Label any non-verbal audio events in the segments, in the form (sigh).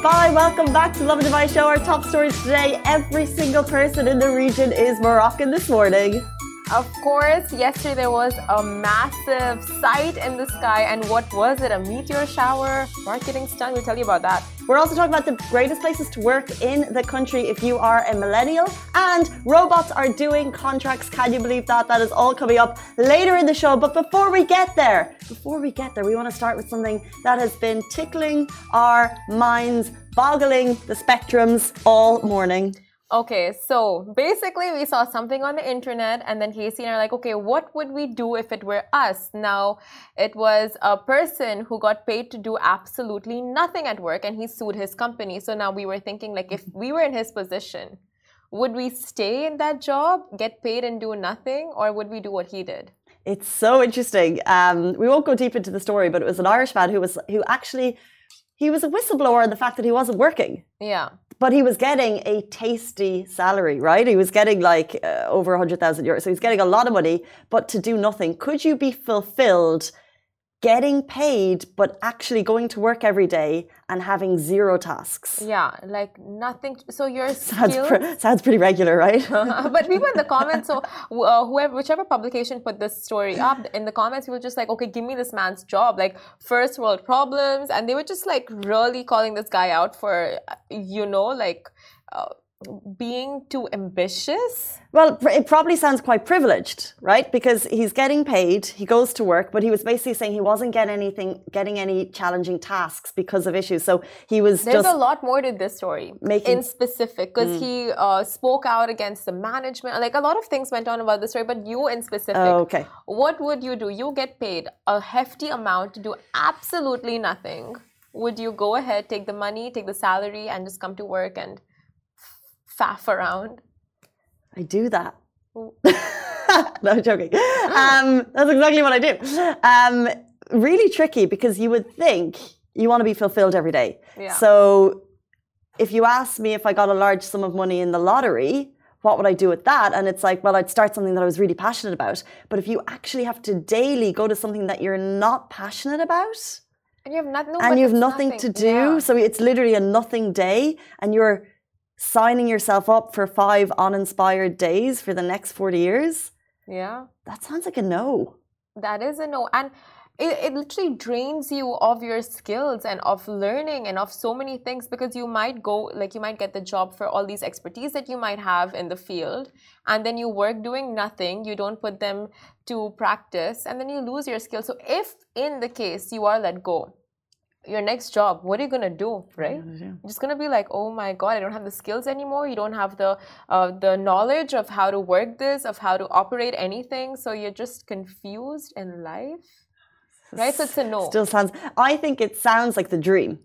Dubai. Welcome back to Lovin Dubai Show. Our top stories today. Every single person in the region is Moroccan this morning. Of course, yesterday there was a massive sight in the sky. And what was it? A meteor shower? Marketing stunt? We'll tell you about that. We're also talking about the greatest places to work in the country if you are a millennial. And robots are doing contracts. Can you believe that? That is all coming up later in the show. But before we get there, before we get there, we want to start with something that has been tickling our minds, boggling the spectrums all morning. Okay, so basically, we saw something on the internet, and then Casey and I are like, okay, what would we do if it were us? Now, it was a person who got paid to do absolutely nothing at work, and he sued his company. So now we were thinking, like, if we were in his position, would we stay in that job, get paid, and do nothing, or would we do what he did? It's so interesting. Um, we won't go deep into the story, but it was an Irish man who was who actually he was a whistleblower in the fact that he wasn't working. Yeah but he was getting a tasty salary, right? He was getting like uh, over 100,000 euros. So he's getting a lot of money, but to do nothing. Could you be fulfilled getting paid, but actually going to work every day and having zero tasks. Yeah, like nothing. So your (laughs) sounds, pr- sounds pretty regular, right? (laughs) but people in the comments, so uh, whoever, whichever publication put this story up, in the comments, people were just like, okay, give me this man's job, like first world problems, and they were just like really calling this guy out for, you know, like. Uh, being too ambitious? Well, it probably sounds quite privileged, right? Because he's getting paid, he goes to work, but he was basically saying he wasn't getting anything, getting any challenging tasks because of issues. So he was. There's a lot more to this story, making, in specific, because mm. he uh, spoke out against the management. Like a lot of things went on about this story, but you in specific. Oh, okay. What would you do? You get paid a hefty amount to do absolutely nothing. Would you go ahead, take the money, take the salary, and just come to work and faff around? I do that. (laughs) no, I'm joking. (laughs) Um, that's exactly what I do. Um, really tricky because you would think you want to be fulfilled every day. Yeah. So if you ask me if I got a large sum of money in the lottery, what would I do with that? And it's like, well, I'd start something that I was really passionate about. But if you actually have to daily go to something that you're not passionate about, and you have, not, no, and you have nothing, nothing, to do, yeah. so it's literally a nothing day, and you're signing yourself up for five uninspired days for the next 40 years? Yeah. That sounds like a no. That is a no. And it, it literally drains you of your skills and of learning and of so many things because you might go, like, you might get the job for all these expertise that you might have in the field. And then you work doing nothing, you don't put them to practice, and then you lose your skills. So, if in the case you are let go, your next job what are you going to do right? You're just going to be like oh my god i don't have the skills anymore. You don't have the uh, the knowledge of how to work this of how to operate anything. So you're just confused in life right? So it's a no. Still sounds i think it sounds like the dream.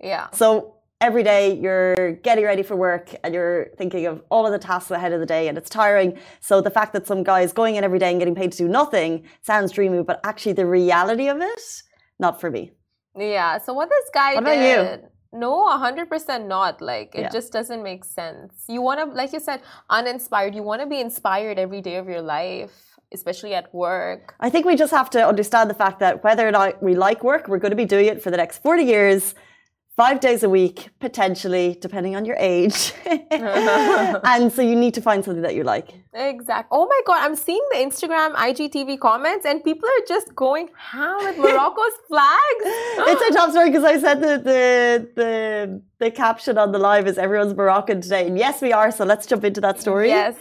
Yeah. So every day you're getting ready for work and you're thinking of all of the tasks ahead of the day and it's tiring. So the fact that some guy is going in every day and getting paid to do nothing sounds dreamy but actually the reality of it not for me yeah. So what this guy what did. No, hundred percent not. Like it yeah. just doesn't make sense. You want to, like you said, uninspired. You want to be inspired every day of your life, especially at work. I think we just have to understand the fact that whether or not we like work, we're going to be doing it for the next forty years five days a week, potentially, depending on your age. (laughs) and so you need to find something that you like. Exactly. Oh my God, I'm seeing the Instagram IGTV comments, and people are just going ham with Morocco's (laughs) flag. it's a (gasps) top story because I said that the, the, the caption on the live is everyone's Moroccan today. And yes, we are. So let's jump into that story. Yes.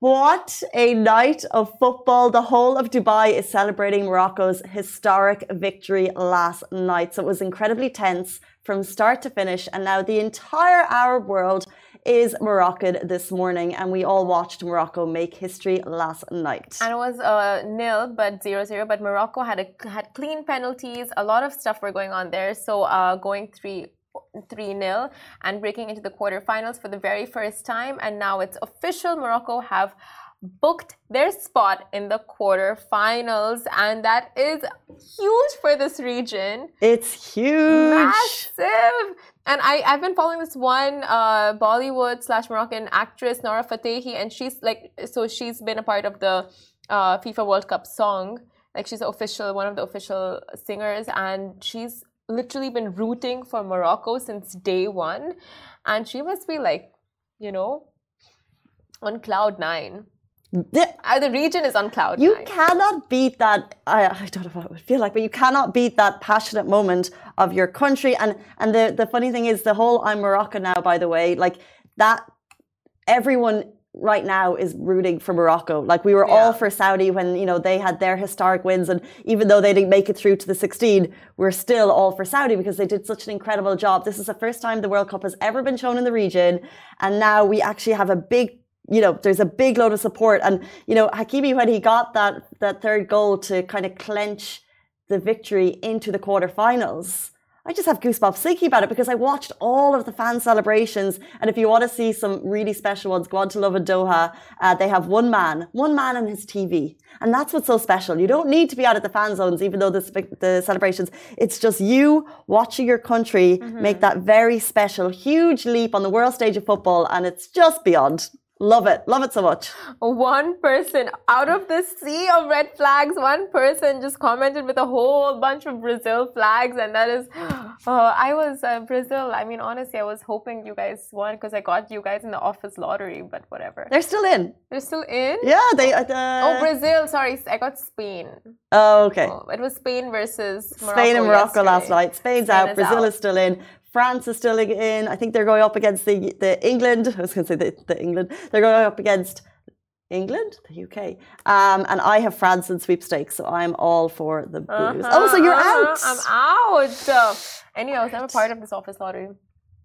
What a night of football. The whole of Dubai is celebrating Morocco's historic victory last night. So it was incredibly tense from start to finish. And now the entire Arab world is Moroccan this morning, and we all watched Morocco make history last night. And it was uh, nil, but zero zero. But Morocco had a, had clean penalties. A lot of stuff were going on there. So uh, going three. 3 0 and breaking into the quarterfinals for the very first time. And now it's official Morocco have booked their spot in the quarterfinals, and that is huge for this region. It's huge, massive. And I, I've been following this one uh, Bollywood slash Moroccan actress, Nora Fatehi, and she's like, so she's been a part of the uh, FIFA World Cup song. Like she's official, one of the official singers, and she's literally been rooting for Morocco since day one. And she must be like, you know, on cloud nine. The, uh, the region is on cloud you nine. cannot beat that. I, I don't know what it would feel like, but you cannot beat that passionate moment of your country. And and the the funny thing is, the whole "I'm Moroccan now," by the way, like that. Everyone right now is rooting for Morocco. Like we were yeah. all for Saudi when you know they had their historic wins, and even though they didn't make it through to the 16, we're still all for Saudi because they did such an incredible job. This is the first time the World Cup has ever been shown in the region, and now we actually have a big. You know, there's a big load of support, and you know, Hakimi when he got that that third goal to kind of clench the victory into the quarterfinals I just have goosebumps thinking about it because I watched all of the fan celebrations. And if you want to see some really special ones, go on to Lovin Doha. Uh, they have one man, one man on his TV. And that's what's so special. You don't need to be out at the fan zones, even though the, the celebrations, it's just you watching your country mm-hmm. make that very special, huge leap on the world stage of football. And it's just beyond. Love it. Love it so much. One person out of the sea of red flags, one person just commented with a whole bunch of Brazil flags. And that is, (gasps) uh, I was uh, Brazil. I mean, honestly, I was hoping you guys won because I got you guys in the office lottery, but whatever. They're still in. They're still in? Yeah. they. Uh, oh, Brazil. Sorry. I got Spain. Oh, okay. Oh, it was Spain versus Morocco Spain and Morocco yesterday. last night. Spain's Spain out. Brazil out. is still in. France is still in. I think they're going up against the the England. I was going to say the, the England. They're going up against England, the UK, um, and I have France in sweepstakes, so I'm all for the Blues. Uh-huh, oh, so you're uh-huh. out? I'm out. Anyway, I was never part of this office lottery.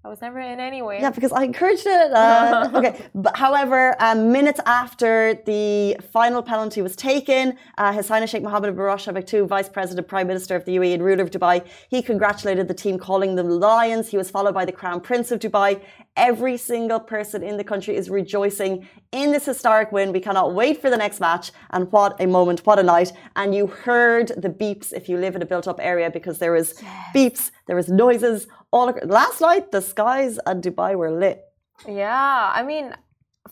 I was never in anyway. Yeah, because I encouraged it. Uh, (laughs) okay, but however, um, minutes after the final penalty was taken, uh, His Highness Sheikh Mohammed bin Rashid Al Maktoum, Vice President, Prime Minister of the UAE, and ruler of Dubai, he congratulated the team, calling them lions. He was followed by the Crown Prince of Dubai. Every single person in the country is rejoicing in this historic win. We cannot wait for the next match. And what a moment! What a night! And you heard the beeps if you live in a built-up area because there was yes. beeps, there was noises all last night the skies at Dubai were lit. Yeah, I mean,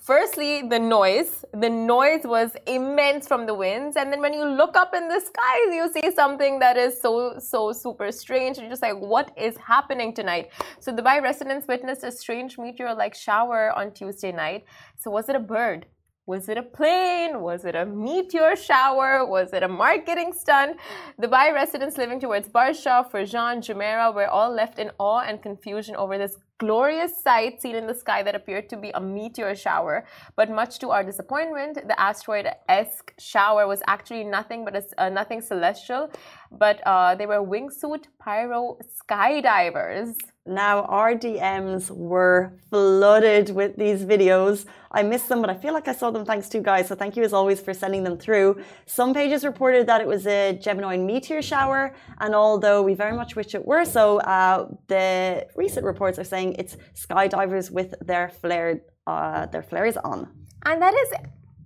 firstly the noise. The noise was immense from the winds and then when you look up in the skies you see something that is so so super strange. You're just like what is happening tonight? So dubai residents witnessed a strange meteor like shower on tuesday night. So was it a bird was it a plane? Was it a meteor shower? Was it a marketing stunt? The Dubai residents living towards Barsha, Furjan, Jumeirah were all left in awe and confusion over this glorious sight seen in the sky that appeared to be a meteor shower. But much to our disappointment, the asteroid-esque shower was actually nothing but a, uh, nothing celestial. But uh, they were wingsuit pyro skydivers. Now, our DMs were flooded with these videos. I missed them, but I feel like I saw them thanks to you guys. So thank you as always for sending them through. Some pages reported that it was a Gemini meteor shower, and although we very much wish it were so, uh, the recent reports are saying it's skydivers with their flared uh, their flares on. And that is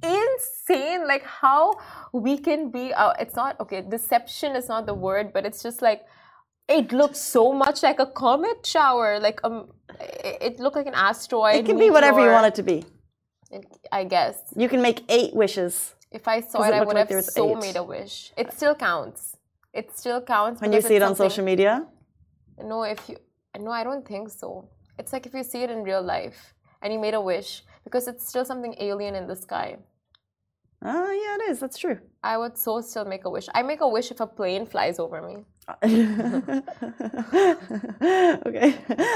insane like how we can be uh, it's not okay deception is not the word but it's just like it looks so much like a comet shower. Like um, it looked like an asteroid. It can meteor. be whatever you want it to be. It, I guess you can make eight wishes. If I saw it, it I would like have so eight. made a wish. It still counts. It still counts when you see it on social media. No, if you no, I don't think so. It's like if you see it in real life and you made a wish because it's still something alien in the sky. Ah, uh, yeah, it is. That's true. I would so still make a wish. I make a wish if a plane flies over me. (laughs) okay.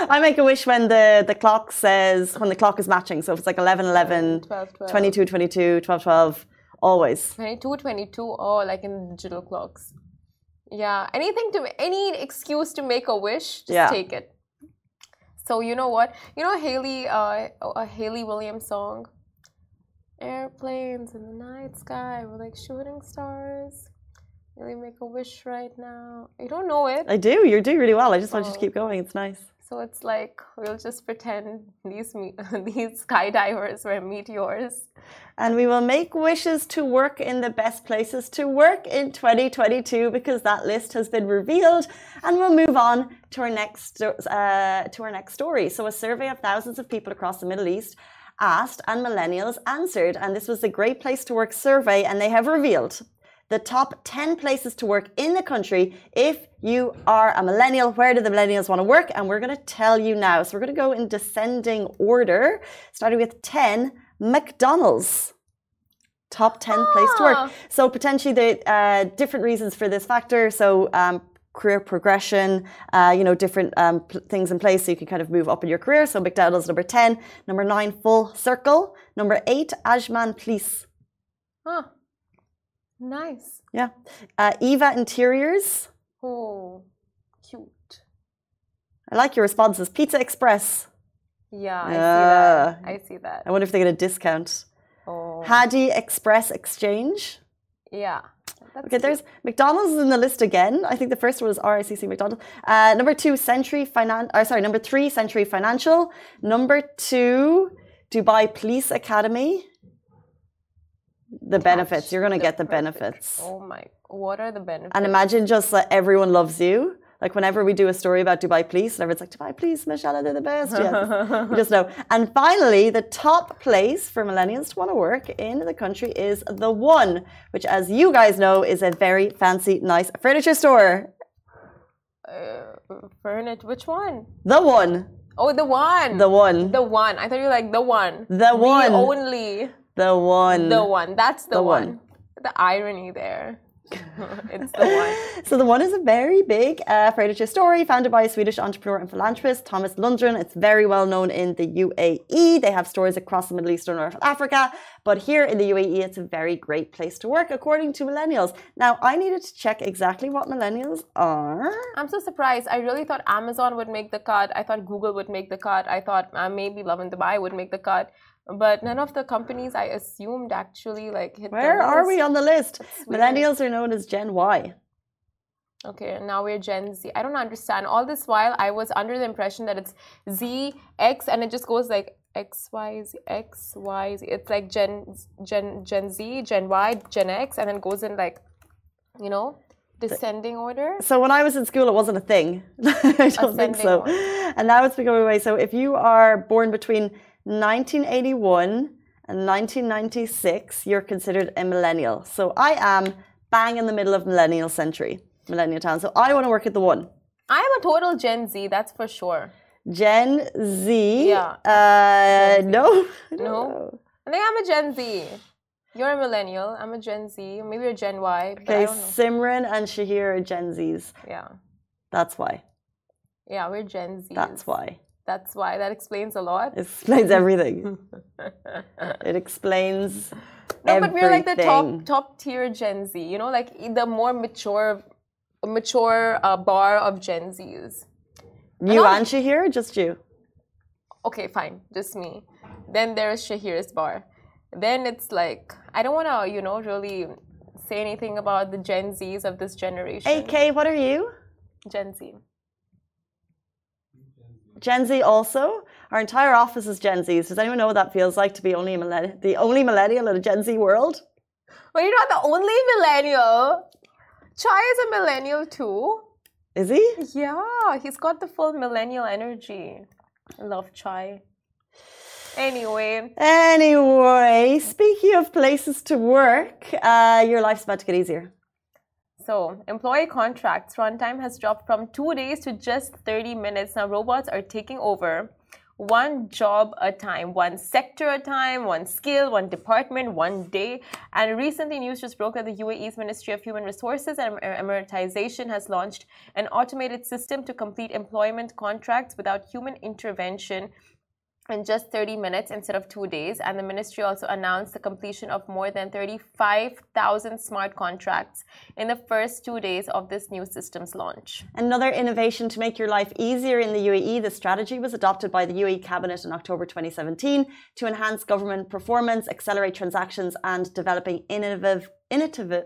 I make a wish when the, the clock says, when the clock is matching. So if it's like 11, 11, 12, 12. 22, 22, 12, 12, always. 22, 22, oh, like in digital clocks. Yeah, anything to, any excuse to make a wish, just yeah. take it. So you know what? You know Hayley, uh, a Hayley Williams song? Airplanes in the night sky were like shooting stars. Really make a wish right now. You don't know it. I do. You're doing really well. I just want you to keep going. It's nice. So it's like we'll just pretend (laughs) these (laughs) these skydivers were meteors. And we will make wishes to work in the best places to work in 2022 because that list has been revealed. And we'll move on to our next uh, to our next story. So a survey of thousands of people across the Middle East asked and millennials answered. And this was the Great Place to Work survey, and they have revealed the top 10 places to work in the country if you are a millennial. Where do the millennials want to work? And we're going to tell you now. So we're going to go in descending order, starting with 10 McDonald's. Top 10 place to work. Ah. So potentially the uh, different reasons for this factor. So um, career progression, uh, you know, different um, things in place so you can kind of move up in your career. So McDonald's number 10. Number nine, Full Circle. Number eight, Ajman Police. Huh. Nice. Yeah. Uh, Eva Interiors. Oh, cute. I like your responses. Pizza Express. Yeah, I Yeah. see that. I see that. I wonder if they get a discount. Oh, Hadi Express Exchange. yeah. That's Okay, there's McDonald's is in the list again. I think the first one was RICC McDonald's. Uh, number two, Century Finan. Or sorry, number three, Century Financial. Number two, Dubai Police Academy. The benefits. You're going to get the perfect. benefits. Oh my, what are the benefits? And imagine just that everyone loves you. Like whenever we do a story about Dubai police, and everyone's like, Dubai police, mashallah, they're the best. Yes. you just know. (laughs) And finally, the top place for millennials to want to work in the country is The One, which, as you guys know, is a very fancy, nice furniture store. uh, furniture. Which one? The One. Oh, the one. The One. The one. I thought you were like the one. The one. The only. The One. The one. That's the, The one. one. The irony there. It's the one. (laughs) So the one is a very big uh, furniture story founded by a Swedish entrepreneur and philanthropist, Thomas Lundgren. It's very well known in the UAE. They have stores across the Middle East and North Africa, but here in the UAE, it's a very great place to work, according to millennials. Now, I needed to check exactly what millennials are. I'm so surprised. I really thought Amazon would make the cut. I thought Google would make the cut. I thought uh, maybe Lovin Dubai would make the cut. But none of the companies I assumed actually like hit Where are we on the list? Millennials are known as Gen Y. Okay, and now we're Gen Z. I don't understand. All this while, I was under the impression that it's Z, X, and it just goes like X, Y, Z, X, Y, Z. It's like Gen, Gen, Gen Z, Gen Y, Gen X, and then goes in like, you know, descending order. So when I was in school, it wasn't a thing. (laughs) I don't think so. order. And now it's becoming a way. So if you are born between 1981 and 1996, you're considered a millennial. So I am bang in the middle of millennial century, millennial town. So I want to work at the one. I'm a total Gen Z, that's for sure. Gen Z. Yeah. Uh, Gen Z. (laughs) no. No? I think I'm a Gen Z. You're a millennial. I'm a Gen Z. Maybe you're Gen Y. Okay, don't know. Simran and Shahir are Gen Zs. Yeah. That's why. Yeah, we're Gen Z. That's why. That's why. That explains a lot. It explains everything. (laughs) it explains No, but we're like the top top tier Gen Z. You know, like the more mature, mature uh, bar of Gen Zs. You and Shahir, or just you? Okay, fine, just me. Then there's Shahir's bar. Then it's like I don't want to, you know, really say anything about the Gen Zs of this generation. AK, what are you? Gen Z. Gen Z also. Our entire office is Gen Zs. Does anyone know what that feels like to be only a millennial, the only millennial in a Gen Z world? Well, you're not the only millennial. Chai is a millennial too. Is he? Yeah, he's got the full millennial energy. I love Chai. Anyway, Anyway, speaking of places to work, uh, your life's about to get easier. So employee contracts runtime has dropped from two days to just 30 minutes. Now, robots are taking over one job at a time, one sector at a time, one skill, one department, one day. And recently, news just broke that the UAE's Ministry of Human Resources and Emiratization has launched an automated system to complete employment contracts without human intervention in just 30 minutes instead of two days. And the ministry also announced the completion of more than 35,000 smart contracts in the first two days of this new system's launch. Another innovation to make your life easier in the UAE, the strategy was adopted by the UAE Cabinet in October 2017 to enhance government performance, accelerate transactions, and developing innovative, innovative,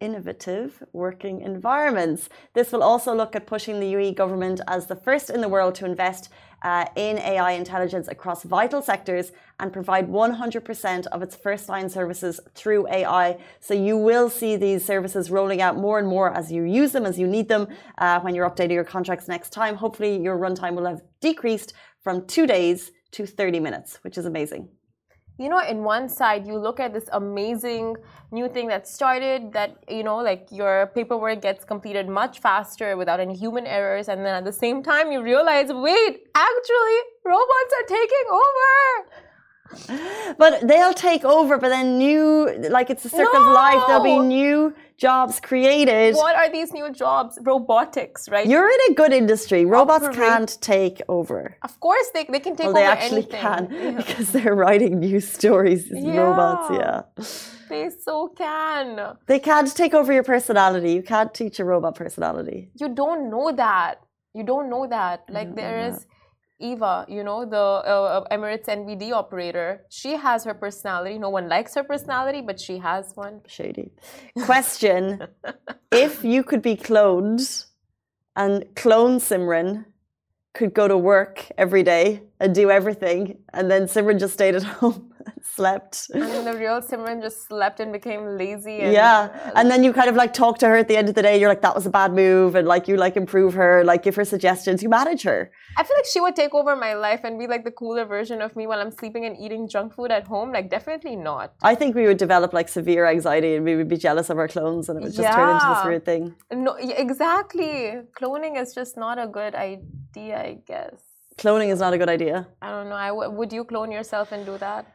innovative working environments. This will also look at pushing the UAE government as the first in the world to invest uh, in AI intelligence across vital sectors and provide 100% of its first line services through AI. So you will see these services rolling out more and more as you use them, as you need them, uh, when you're updating your contracts next time. Hopefully, your runtime will have decreased from two days to 30 minutes, which is amazing. You know, in one side, you look at this amazing new thing that started that, you know, like your paperwork gets completed much faster without any human errors. And then at the same time, you realize, wait, actually, robots are taking over. But they'll take over, but then new, like it's a circle no! of life, there'll be new jobs created. What are these new jobs? Robotics, right? You're in a good industry. Robots Operate. can't take over. Of course, they, they can take well, over they actually anything. can yeah. (laughs) because they're writing new stories. Yeah. Robots, yeah. They so can. They can't take over your personality. You can't teach a robot personality. You don't know that. You don't know that. Like there is Eva, you know, the uh, Emirates NBD operator, she has her personality. No one likes her personality, but she has one. Shady. Question (laughs) If you could be cloned and clone Simran could go to work every day and do everything, and then Simran just stayed at (laughs) home (laughs) slept. And then the real Simran just slept and became lazy. And, yeah. Uh, and then you kind of like talk to her at the end of the day. You're like, that was a bad move. And like, you like improve her, like give her suggestions. You manage her. I feel like she would take over my life and be like the cooler version of me while I'm sleeping and eating junk food at home. Like, definitely not. I think we would develop like severe anxiety and we would be jealous of our clones and it would just yeah. turn into this weird thing. No, exactly. Cloning is just not a good idea, I guess. Cloning is not a good idea. I don't know. I w- would you clone yourself and do that?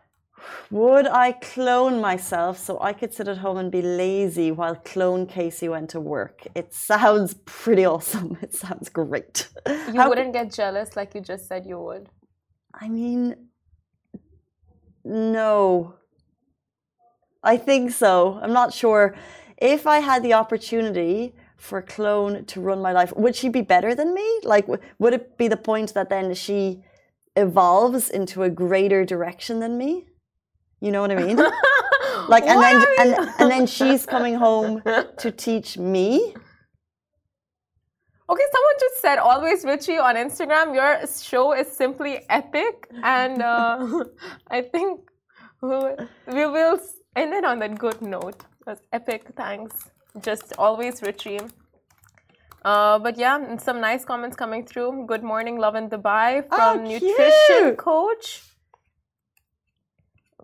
Would I clone myself so I could sit at home and be lazy while clone Casey went to work? It sounds pretty awesome. It sounds great. You How wouldn't get jealous like you just said you would. I mean, no. I think so. I'm not sure. If I had the opportunity for clone to run my life, would she be better than me? Like, would it be the point that then she evolves into a greater direction than me? You know what I mean? (laughs) like, and then and, and then she's coming home to teach me. Okay, someone just said always Richie on Instagram. Your show is simply epic, and uh, (laughs) I think we will end it on that good note. That's epic. Thanks. Just always Richie. Uh, but yeah, some nice comments coming through. Good morning, Lovin Dubai from oh, Nutrition Coach.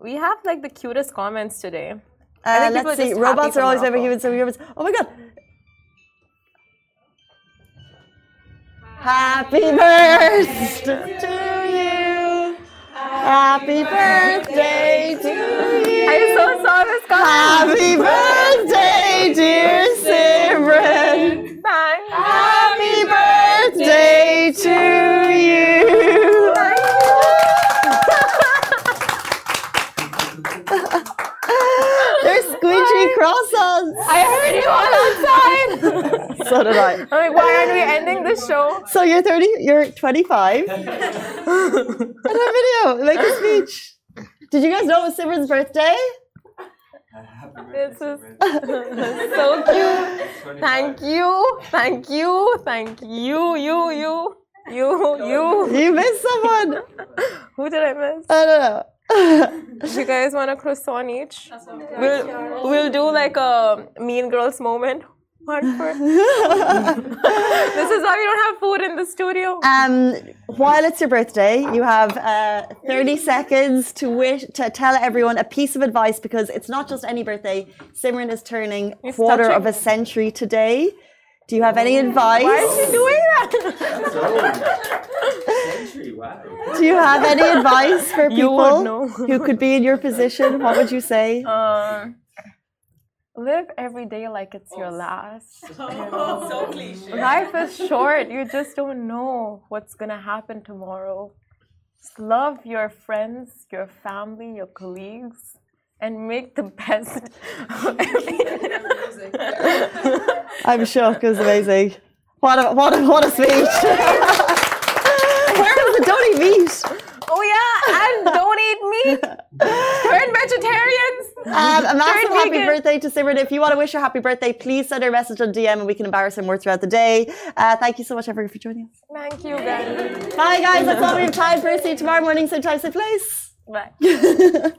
We have like the cutest comments today. Uh, let's see. Robots are always over humans, so humans. Oh my god. Happy birthday to you. Happy birthday to you. I am so this comment. Happy birthday, dear Simran. Happy birthday to you. They're squidgy croissants. I heard you all outside. So did I. I'm like, why aren't we ending the show? So you're 30, you're 25. (laughs) and a video, make a speech. Did you guys know it was Simran's birthday? This is (laughs) so cute. Thank you, thank you, thank you, you, you, you, you. You missed someone. Who did I miss? I don't know you guys want a croissant each? We'll, we'll do like a Mean Girls moment. This is why we don't have food in the studio. Um, while it's your birthday, you have uh, 30 seconds to wish to tell everyone a piece of advice because it's not just any birthday. Simran is turning He's quarter touching. of a century today. Do you have any advice? Why is she doing that? Do you have any advice for people who could be in your position? What would you say? Uh, live every day like it's your oh, last. (laughs) so cliche. Life is short. You just don't know what's gonna happen tomorrow. Just love your friends, your family, your colleagues and make the best of everything. I'm shocked. It was amazing. What a what a what a speech. (laughs) Where was the don't eat meat? Oh yeah, and don't eat meat. Turn vegetarians. Um, a massive Turn happy vegan. birthday to Simran. If you want to wish her happy birthday, please send her a message on DM and we can embarrass her more throughout the day. Uh, thank you so much, everyone, for joining us. Thank you, guys. Bye, guys. That's all we have time for. See you tomorrow morning, same time, same place. Bye. (laughs)